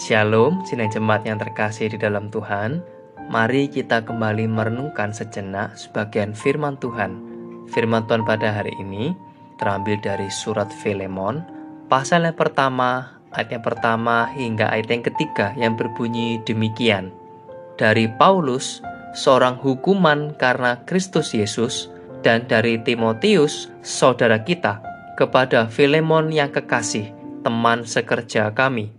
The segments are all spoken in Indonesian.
Shalom, sinai jemaat yang terkasih di dalam Tuhan. Mari kita kembali merenungkan sejenak sebagian firman Tuhan. Firman Tuhan pada hari ini terambil dari surat Filemon, pasal yang pertama, ayat yang pertama hingga ayat yang ketiga yang berbunyi demikian. Dari Paulus, seorang hukuman karena Kristus Yesus, dan dari Timotius, saudara kita, kepada Filemon yang kekasih, teman sekerja kami,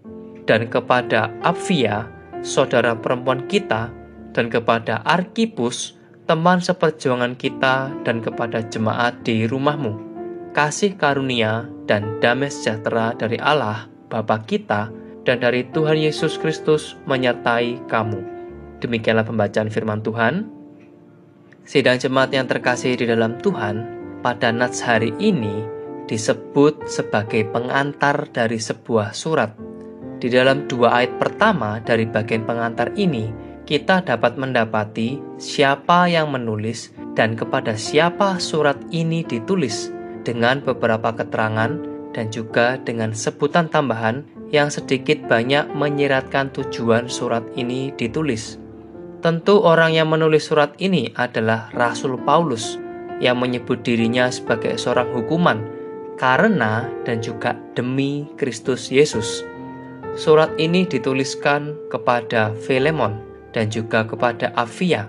dan kepada Apfia, saudara perempuan kita, dan kepada Arkipus, teman seperjuangan kita, dan kepada jemaat di rumahmu. Kasih karunia dan damai sejahtera dari Allah, Bapa kita, dan dari Tuhan Yesus Kristus menyertai kamu. Demikianlah pembacaan firman Tuhan. Sidang jemaat yang terkasih di dalam Tuhan, pada nats hari ini disebut sebagai pengantar dari sebuah surat. Di dalam dua ayat pertama dari bagian pengantar ini, kita dapat mendapati siapa yang menulis dan kepada siapa surat ini ditulis dengan beberapa keterangan dan juga dengan sebutan tambahan yang sedikit banyak menyiratkan tujuan surat ini ditulis. Tentu orang yang menulis surat ini adalah Rasul Paulus yang menyebut dirinya sebagai seorang hukuman karena dan juga demi Kristus Yesus. Surat ini dituliskan kepada Filemon dan juga kepada Avia.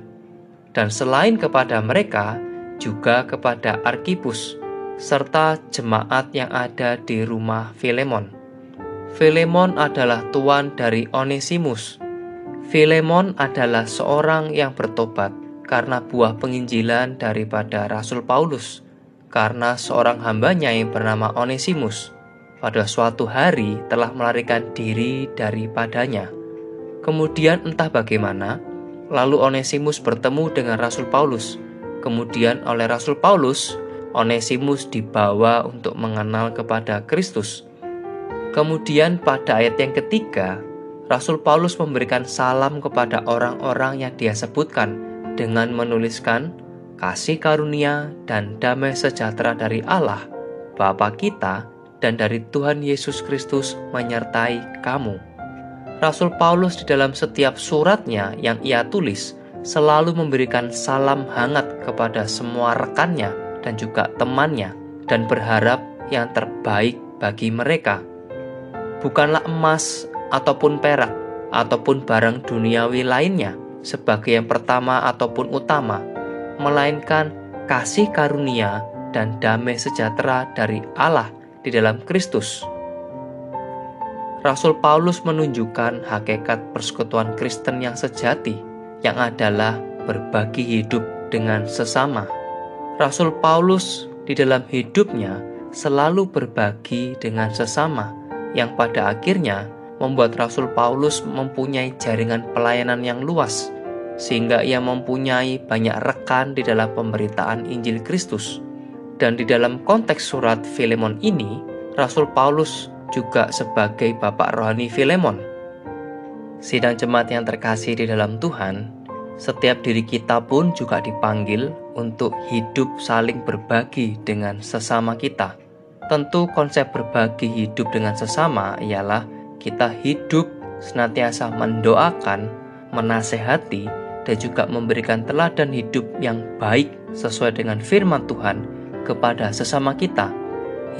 Dan selain kepada mereka juga kepada Arkipus serta jemaat yang ada di rumah Filemon. Filemon adalah tuan dari Onesimus. Filemon adalah seorang yang bertobat karena buah penginjilan daripada Rasul Paulus, karena seorang hambanya yang bernama Onesimus pada suatu hari telah melarikan diri daripadanya. Kemudian entah bagaimana, lalu Onesimus bertemu dengan Rasul Paulus. Kemudian oleh Rasul Paulus, Onesimus dibawa untuk mengenal kepada Kristus. Kemudian pada ayat yang ketiga, Rasul Paulus memberikan salam kepada orang-orang yang dia sebutkan dengan menuliskan kasih karunia dan damai sejahtera dari Allah, Bapa kita, dan dari Tuhan Yesus Kristus menyertai kamu. Rasul Paulus di dalam setiap suratnya yang ia tulis selalu memberikan salam hangat kepada semua rekannya dan juga temannya dan berharap yang terbaik bagi mereka. Bukanlah emas ataupun perak, ataupun barang duniawi lainnya sebagai yang pertama ataupun utama, melainkan kasih karunia dan damai sejahtera dari Allah di dalam Kristus. Rasul Paulus menunjukkan hakikat persekutuan Kristen yang sejati, yang adalah berbagi hidup dengan sesama. Rasul Paulus di dalam hidupnya selalu berbagi dengan sesama, yang pada akhirnya membuat Rasul Paulus mempunyai jaringan pelayanan yang luas, sehingga ia mempunyai banyak rekan di dalam pemberitaan Injil Kristus. Dan di dalam konteks surat Filemon ini, Rasul Paulus juga sebagai bapak rohani Filemon. Sidang jemaat yang terkasih di dalam Tuhan, setiap diri kita pun juga dipanggil untuk hidup saling berbagi dengan sesama kita. Tentu konsep berbagi hidup dengan sesama ialah kita hidup senantiasa mendoakan, menasehati, dan juga memberikan teladan hidup yang baik sesuai dengan firman Tuhan kepada sesama kita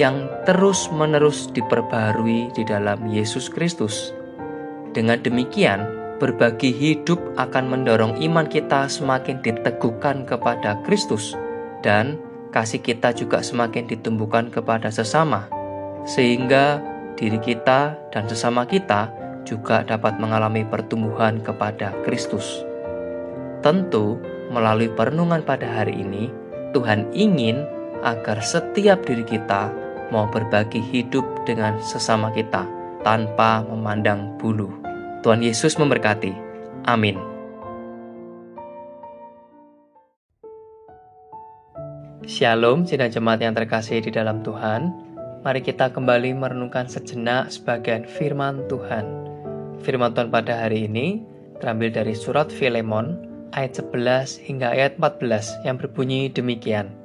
yang terus-menerus diperbaharui di dalam Yesus Kristus. Dengan demikian, berbagi hidup akan mendorong iman kita semakin diteguhkan kepada Kristus dan kasih kita juga semakin ditumbuhkan kepada sesama, sehingga diri kita dan sesama kita juga dapat mengalami pertumbuhan kepada Kristus. Tentu, melalui perenungan pada hari ini, Tuhan ingin agar setiap diri kita mau berbagi hidup dengan sesama kita tanpa memandang bulu. Tuhan Yesus memberkati. Amin. Shalom, sidang jemaat yang terkasih di dalam Tuhan. Mari kita kembali merenungkan sejenak sebagian firman Tuhan. Firman Tuhan pada hari ini terambil dari surat Filemon ayat 11 hingga ayat 14 yang berbunyi demikian.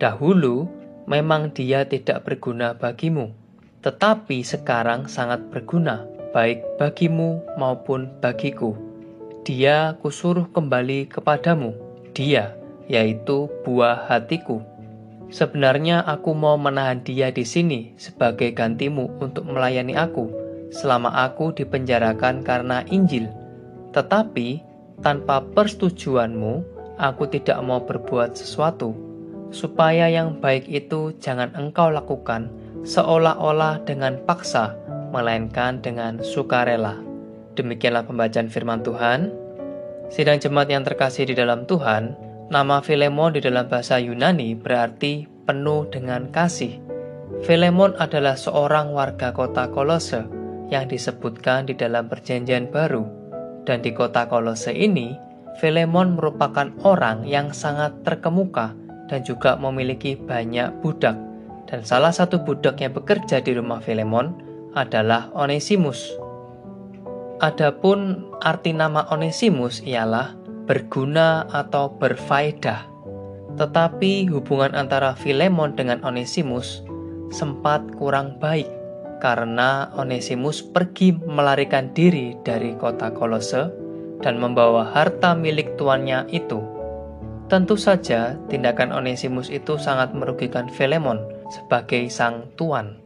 Dahulu memang dia tidak berguna bagimu, tetapi sekarang sangat berguna baik bagimu maupun bagiku. Dia kusuruh kembali kepadamu, dia, yaitu buah hatiku. Sebenarnya aku mau menahan dia di sini sebagai gantimu untuk melayani aku selama aku dipenjarakan karena Injil. Tetapi tanpa persetujuanmu, aku tidak mau berbuat sesuatu supaya yang baik itu jangan engkau lakukan seolah-olah dengan paksa, melainkan dengan sukarela. Demikianlah pembacaan firman Tuhan. Sidang jemaat yang terkasih di dalam Tuhan, nama Filemon di dalam bahasa Yunani berarti penuh dengan kasih. Filemon adalah seorang warga kota Kolose yang disebutkan di dalam perjanjian baru. Dan di kota Kolose ini, Filemon merupakan orang yang sangat terkemuka dan juga memiliki banyak budak. Dan salah satu budak yang bekerja di rumah Filemon adalah Onesimus. Adapun arti nama Onesimus ialah berguna atau berfaedah. Tetapi hubungan antara Filemon dengan Onesimus sempat kurang baik karena Onesimus pergi melarikan diri dari kota Kolose dan membawa harta milik tuannya itu Tentu saja, tindakan Onesimus itu sangat merugikan Filemon sebagai sang tuan.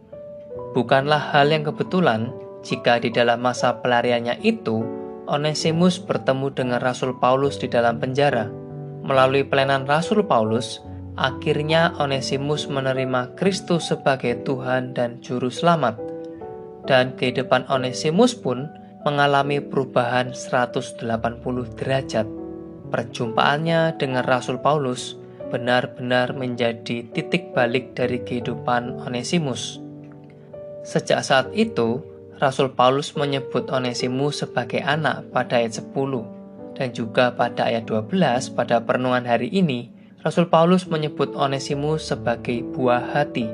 Bukanlah hal yang kebetulan jika di dalam masa pelariannya itu, Onesimus bertemu dengan Rasul Paulus di dalam penjara. Melalui pelayanan Rasul Paulus, akhirnya Onesimus menerima Kristus sebagai Tuhan dan Juru Selamat. Dan kehidupan Onesimus pun mengalami perubahan 180 derajat perjumpaannya dengan Rasul Paulus benar-benar menjadi titik balik dari kehidupan Onesimus. Sejak saat itu, Rasul Paulus menyebut Onesimus sebagai anak pada ayat 10 dan juga pada ayat 12 pada perenungan hari ini, Rasul Paulus menyebut Onesimus sebagai buah hati.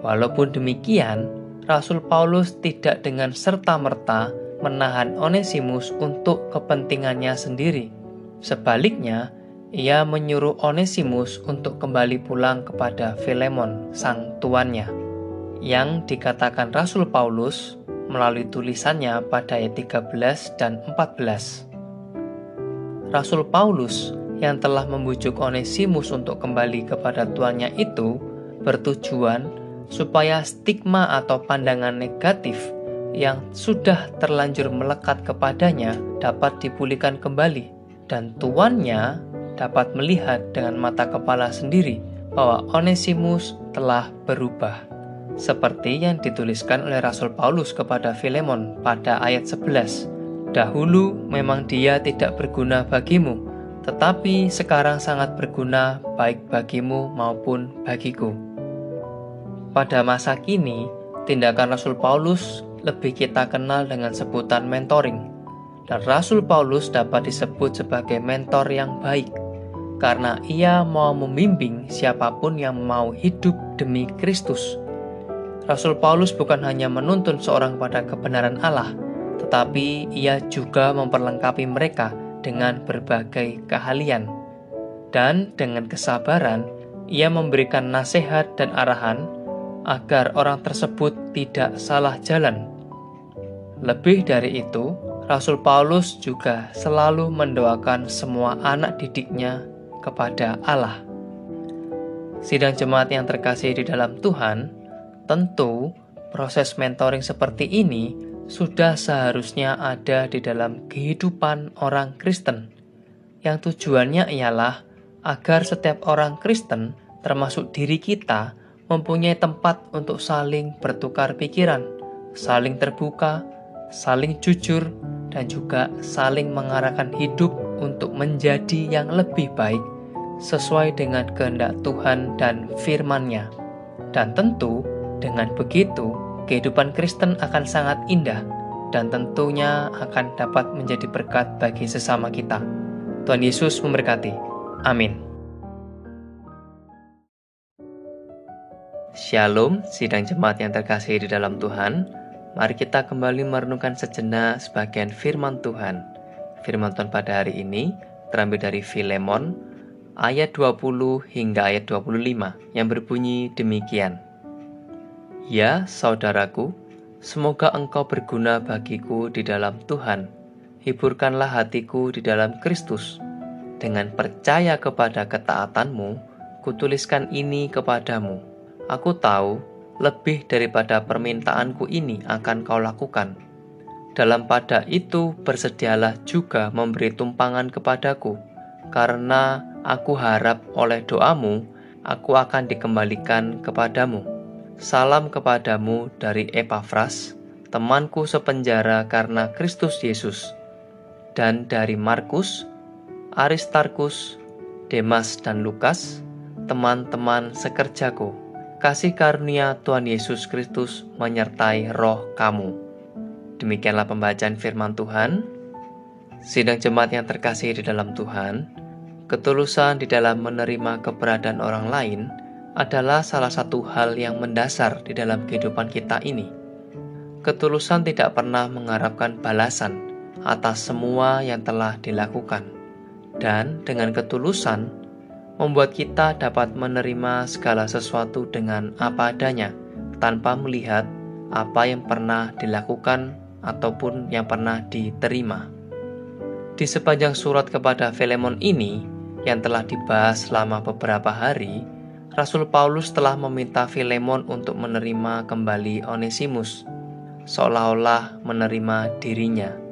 Walaupun demikian, Rasul Paulus tidak dengan serta-merta menahan Onesimus untuk kepentingannya sendiri Sebaliknya, ia menyuruh Onesimus untuk kembali pulang kepada Filemon, sang tuannya, yang dikatakan Rasul Paulus melalui tulisannya pada ayat 13 dan 14. Rasul Paulus yang telah membujuk Onesimus untuk kembali kepada tuannya itu bertujuan supaya stigma atau pandangan negatif yang sudah terlanjur melekat kepadanya dapat dipulihkan kembali dan tuannya dapat melihat dengan mata kepala sendiri bahwa Onesimus telah berubah. Seperti yang dituliskan oleh Rasul Paulus kepada Filemon pada ayat 11. Dahulu memang dia tidak berguna bagimu, tetapi sekarang sangat berguna baik bagimu maupun bagiku. Pada masa kini, tindakan Rasul Paulus lebih kita kenal dengan sebutan mentoring dan Rasul Paulus dapat disebut sebagai mentor yang baik karena ia mau membimbing siapa pun yang mau hidup demi Kristus. Rasul Paulus bukan hanya menuntun seorang pada kebenaran Allah, tetapi ia juga memperlengkapi mereka dengan berbagai keahlian. Dan dengan kesabaran, ia memberikan nasihat dan arahan agar orang tersebut tidak salah jalan. Lebih dari itu, Rasul Paulus juga selalu mendoakan semua anak didiknya kepada Allah. Sidang jemaat yang terkasih di dalam Tuhan, tentu proses mentoring seperti ini sudah seharusnya ada di dalam kehidupan orang Kristen, yang tujuannya ialah agar setiap orang Kristen, termasuk diri kita, mempunyai tempat untuk saling bertukar pikiran, saling terbuka, saling jujur, dan juga saling mengarahkan hidup untuk menjadi yang lebih baik sesuai dengan kehendak Tuhan dan firman-Nya. Dan tentu dengan begitu kehidupan Kristen akan sangat indah dan tentunya akan dapat menjadi berkat bagi sesama kita. Tuhan Yesus memberkati. Amin. Shalom, sidang jemaat yang terkasih di dalam Tuhan. Mari kita kembali merenungkan sejenak sebagian firman Tuhan. Firman Tuhan pada hari ini terambil dari Filemon ayat 20 hingga ayat 25 yang berbunyi demikian. Ya, saudaraku, Semoga engkau berguna bagiku di dalam Tuhan. Hiburkanlah hatiku di dalam Kristus. Dengan percaya kepada ketaatanmu, kutuliskan ini kepadamu. Aku tahu lebih daripada permintaanku ini akan kau lakukan. Dalam pada itu bersedialah juga memberi tumpangan kepadaku, karena aku harap oleh doamu, aku akan dikembalikan kepadamu Salam kepadamu dari Epafras, temanku sepenjara karena Kristus Yesus, dan dari Markus, Aristarkus, Demas, dan Lukas, teman-teman sekerjaku. Kasih karunia Tuhan Yesus Kristus menyertai roh kamu. Demikianlah pembacaan firman Tuhan. Sidang jemaat yang terkasih di dalam Tuhan, ketulusan di dalam menerima keberadaan orang lain – adalah salah satu hal yang mendasar di dalam kehidupan kita ini. Ketulusan tidak pernah mengharapkan balasan atas semua yang telah dilakukan, dan dengan ketulusan membuat kita dapat menerima segala sesuatu dengan apa adanya tanpa melihat apa yang pernah dilakukan ataupun yang pernah diterima. Di sepanjang surat kepada Filemon ini yang telah dibahas selama beberapa hari, Rasul Paulus telah meminta Filemon untuk menerima kembali Onesimus, seolah-olah menerima dirinya.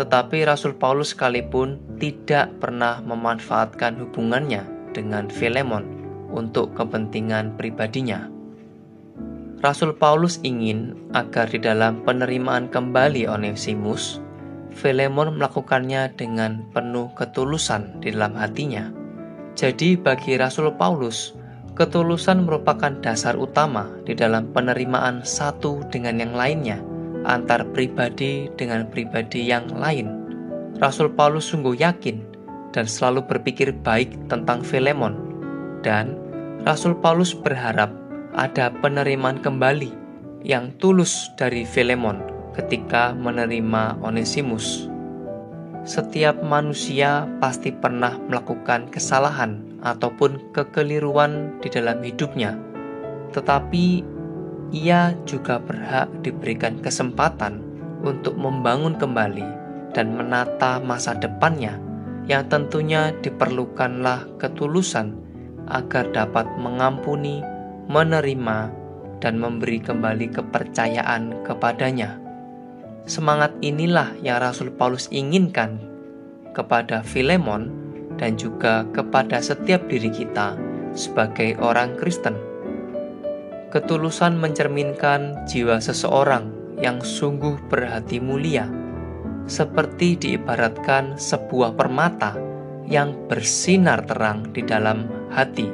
Tetapi Rasul Paulus sekalipun tidak pernah memanfaatkan hubungannya dengan Filemon untuk kepentingan pribadinya. Rasul Paulus ingin agar di dalam penerimaan kembali Onesimus, Filemon melakukannya dengan penuh ketulusan di dalam hatinya. Jadi bagi Rasul Paulus, Ketulusan merupakan dasar utama di dalam penerimaan satu dengan yang lainnya, antar pribadi dengan pribadi yang lain. Rasul Paulus sungguh yakin dan selalu berpikir baik tentang Filemon, dan Rasul Paulus berharap ada penerimaan kembali yang tulus dari Filemon ketika menerima Onesimus. Setiap manusia pasti pernah melakukan kesalahan ataupun kekeliruan di dalam hidupnya, tetapi ia juga berhak diberikan kesempatan untuk membangun kembali dan menata masa depannya, yang tentunya diperlukanlah ketulusan agar dapat mengampuni, menerima, dan memberi kembali kepercayaan kepadanya. Semangat inilah yang Rasul Paulus inginkan kepada Filemon dan juga kepada setiap diri kita sebagai orang Kristen. Ketulusan mencerminkan jiwa seseorang yang sungguh berhati mulia, seperti diibaratkan sebuah permata yang bersinar terang di dalam hati.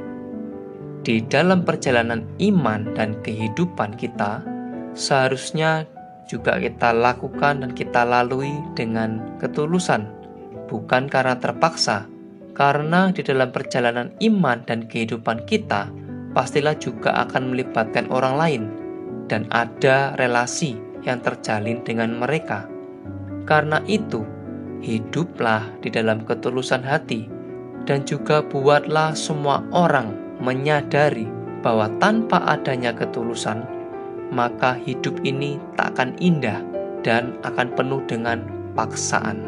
Di dalam perjalanan iman dan kehidupan kita, seharusnya juga kita lakukan dan kita lalui dengan ketulusan, bukan karena terpaksa, karena di dalam perjalanan iman dan kehidupan kita, pastilah juga akan melibatkan orang lain dan ada relasi yang terjalin dengan mereka. Karena itu, hiduplah di dalam ketulusan hati dan juga buatlah semua orang menyadari bahwa tanpa adanya ketulusan, maka hidup ini tak akan indah dan akan penuh dengan paksaan.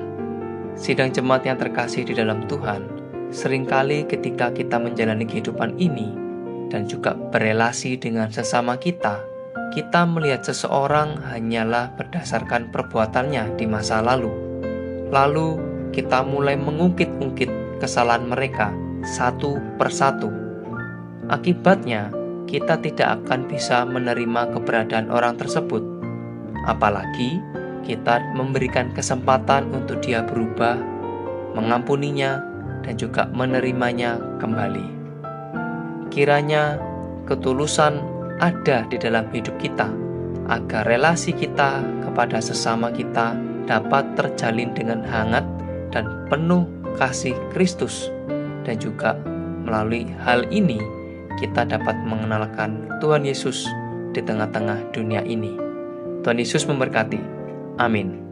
Sidang jemaat yang terkasih di dalam Tuhan, Seringkali ketika kita menjalani kehidupan ini dan juga berelasi dengan sesama kita, kita melihat seseorang hanyalah berdasarkan perbuatannya di masa lalu. Lalu kita mulai mengungkit-ungkit kesalahan mereka satu persatu. Akibatnya, kita tidak akan bisa menerima keberadaan orang tersebut. Apalagi kita memberikan kesempatan untuk dia berubah, mengampuninya, dan juga menerimanya kembali. Kiranya ketulusan ada di dalam hidup kita, agar relasi kita kepada sesama kita dapat terjalin dengan hangat dan penuh kasih Kristus, dan juga melalui hal ini kita dapat mengenalkan Tuhan Yesus di tengah-tengah dunia ini. Tuhan Yesus memberkati. Amin.